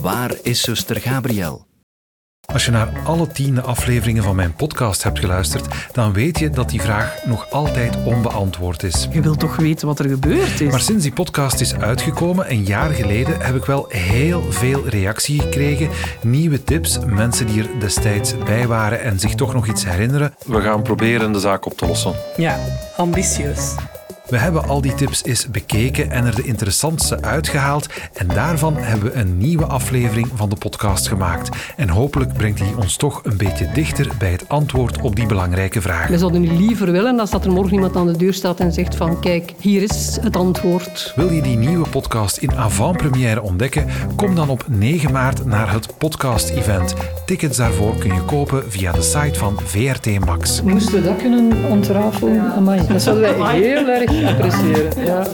Waar is zuster Gabriel? Als je naar alle tiende afleveringen van mijn podcast hebt geluisterd, dan weet je dat die vraag nog altijd onbeantwoord is. Je wilt toch weten wat er gebeurd is? Maar sinds die podcast is uitgekomen, een jaar geleden, heb ik wel heel veel reactie gekregen. Nieuwe tips, mensen die er destijds bij waren en zich toch nog iets herinneren. We gaan proberen de zaak op te lossen. Ja, ambitieus. We hebben al die tips eens bekeken en er de interessantste uitgehaald. En daarvan hebben we een nieuwe aflevering van de podcast gemaakt. En hopelijk brengt die ons toch een beetje dichter bij het antwoord op die belangrijke vraag. We zouden nu liever willen als dat er morgen iemand aan de deur staat en zegt van kijk, hier is het antwoord. Wil je die nieuwe podcast in avant-première ontdekken? Kom dan op 9 maart naar het podcast-event. Tickets daarvoor kun je kopen via de site van VRT Max. Moesten we dat kunnen ontrafelen? Amai, dat zouden wij heel erg appreciëren. Ja.